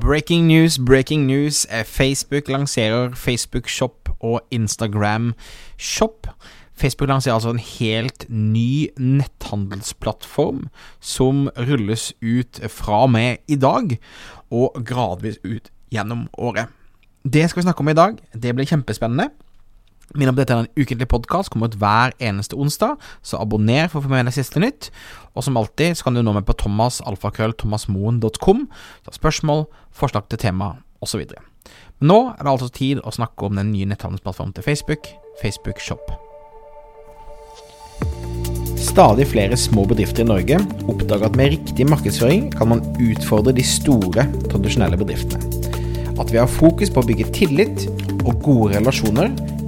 Breaking news, breaking news. Facebook lanserer Facebook Shop og Instagram Shop. Facebook lanserer altså en helt ny netthandelsplattform som rulles ut fra og med i dag, og gradvis ut gjennom året. Det skal vi snakke om i dag. Det blir kjempespennende. Minn om dette er en ukentlig podkast, kommer ut hver eneste onsdag, så abonner for å få med deg siste nytt. Og som alltid så kan du nå meg på thomasalfakrøllthomasmoen.com. Spørsmål, forslag til tema osv. Nå er det altså tid å snakke om den nye netthandelsplattformen til Facebook, Facebook Shop. Stadig flere små bedrifter i Norge oppdager at med riktig markedsføring kan man utfordre de store, tradisjonelle bedriftene. At vi har fokus på å bygge tillit og gode relasjoner,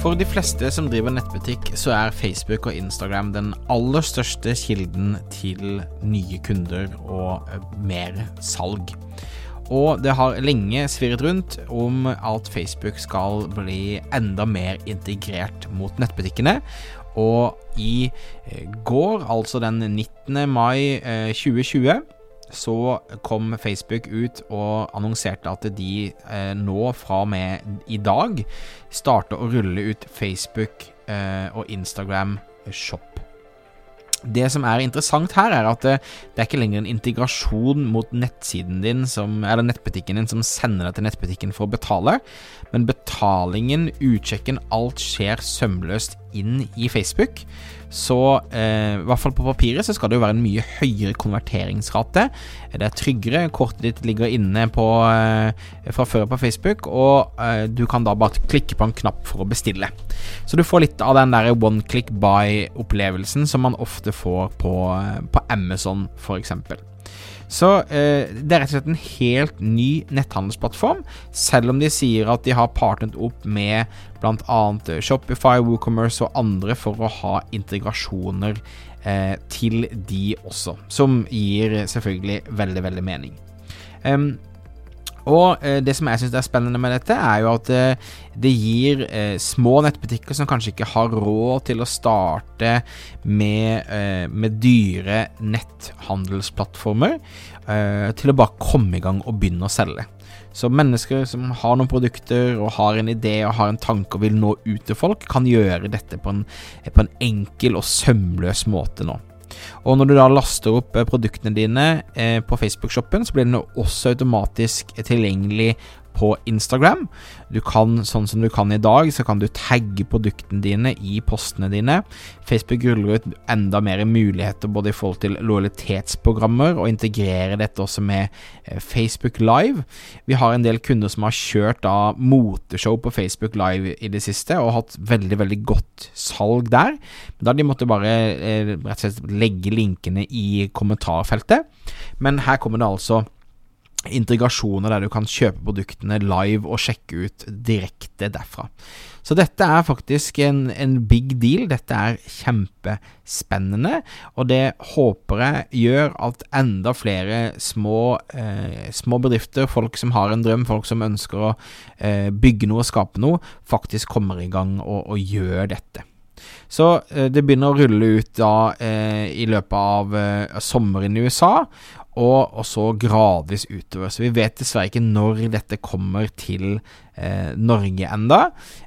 For de fleste som driver nettbutikk, så er Facebook og Instagram den aller største kilden til nye kunder og eh, mer salg. Og det har lenge svirret rundt om at Facebook skal bli enda mer integrert mot nettbutikkene. Og i eh, går, altså den 19. mai 2020, eh, så kom Facebook ut og annonserte at de eh, nå fra og med i dag starter å rulle ut Facebook og Instagram Shop. Det som er interessant her, er at det, det, er ikke lenger en integrasjon mot nettsiden din som, eller nettbutikken din som sender deg til nettbutikken for å betale, men betalingen, utsjekken, alt skjer sømløst inn i Facebook. Så eh, i hvert fall på papiret så skal det jo være en mye høyere konverteringsrate. Det er tryggere, kortet ditt ligger inne på, eh, fra før på Facebook, og eh, du kan da bare klikke på en knapp for å bestille. Så du får litt av den der one click buy-opplevelsen som man ofte får på, eh, på Amazon, f.eks. Så eh, det er rett og slett en helt ny netthandelsplattform, selv om de sier at de har partnert opp med bl.a. Shopify, WooCommerce og andre for å ha integrasjoner eh, til de også, som gir selvfølgelig veldig, veldig mening. Um, og eh, det som jeg syns er spennende med dette, er jo at eh, det gir eh, små nettbutikker som kanskje ikke har råd til å starte med, eh, med dyre netthandelsplattformer, eh, til å bare komme i gang og begynne å selge. Så mennesker som har noen produkter og har en idé og har en tanke og vil nå ut til folk, kan gjøre dette på en, på en enkel og sømløs måte nå. Og når du da laster opp eh, produktene dine eh, på Facebook-shoppen, så blir den også automatisk tilgjengelig på Instagram. Du kan, sånn som du kan i dag, så kan du tagge produktene dine i postene dine. Facebook ruller ut enda mer muligheter både i forhold til lojalitetsprogrammer, og integrerer dette også med eh, Facebook Live. Vi har en del kunder som har kjørt da moteshow på Facebook Live i det siste, og hatt veldig, veldig godt salg der. Da de måtte bare eh, rett og slett legge linkene i kommentarfeltet. Men her kommer det altså integrasjoner der du kan kjøpe produktene live og sjekke ut direkte derfra. Så dette er faktisk en, en, big deal. Dette er kjempespennende, og det håper jeg gjør at enda flere små, eh, små bedrifter, folk som har en drøm, folk som ønsker å eh, bygge noe og skape noe, faktisk kommer i gang og, og gjør dette. Så eh, det begynner å rulle ut da eh, i løpet av eh, sommeren i USA, og, og, så gradvis utover. Så vi vet dessverre ikke når dette kommer til eh, Norge enda,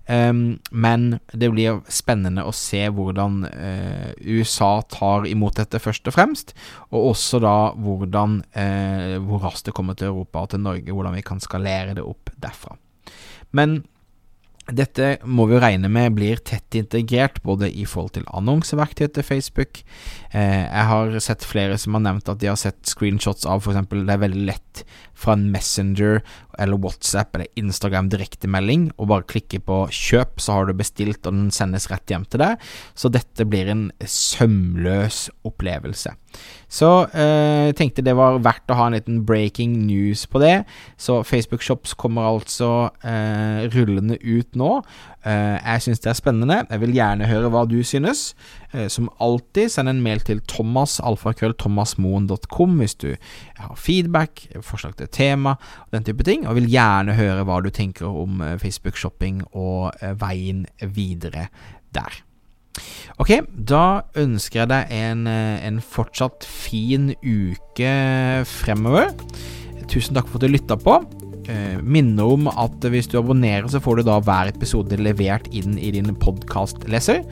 um, men det blir spennende å se hvordan eh, USA tar imot dette først og fremst, og også da hvordan eh, hvor raskt det kommer til Europa og til Norge, hvordan vi kan skalere det opp derfra. Men dette må vi jo regne med blir tett integrert, både i forhold til annonseverktøy til Facebook. Eh, jeg har sett flere som har nevnt at de har sett screenshots av f.eks. det er veldig lett fra en Messenger eller WhatsApp eller Instagram direktemelding og bare klikke på kjøp, så har du bestilt, og den sendes rett hjem til deg. Så dette blir en sømløs opplevelse. Så eh, tenkte det var verdt å ha en liten breaking news på det. Så Facebook Shops kommer altså eh, rullende ut nå. Eh, jeg syns det er spennende. Jeg vil gjerne høre hva du synes. Eh, som alltid, send en mail til thomas, alfakrøll, hvis du har feedback, forslag til tema og den type ting. Og vil gjerne høre hva du tenker om eh, Facebook-shopping og eh, veien videre der. Ok, da ønsker jeg deg en, eh, en fortsatt fin uke fremover. Tusen takk for at du lytta på. Eh, minner om at hvis du abonnerer, så får du da hver episode levert inn i din podkastleser.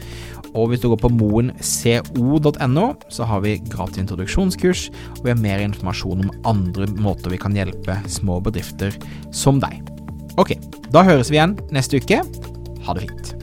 Og hvis du går på moenco.no, så har vi gratis introduksjonskurs, og vi har mer informasjon om andre måter vi kan hjelpe små bedrifter som deg. Ok, da høres vi igjen neste uke. Ha det fint.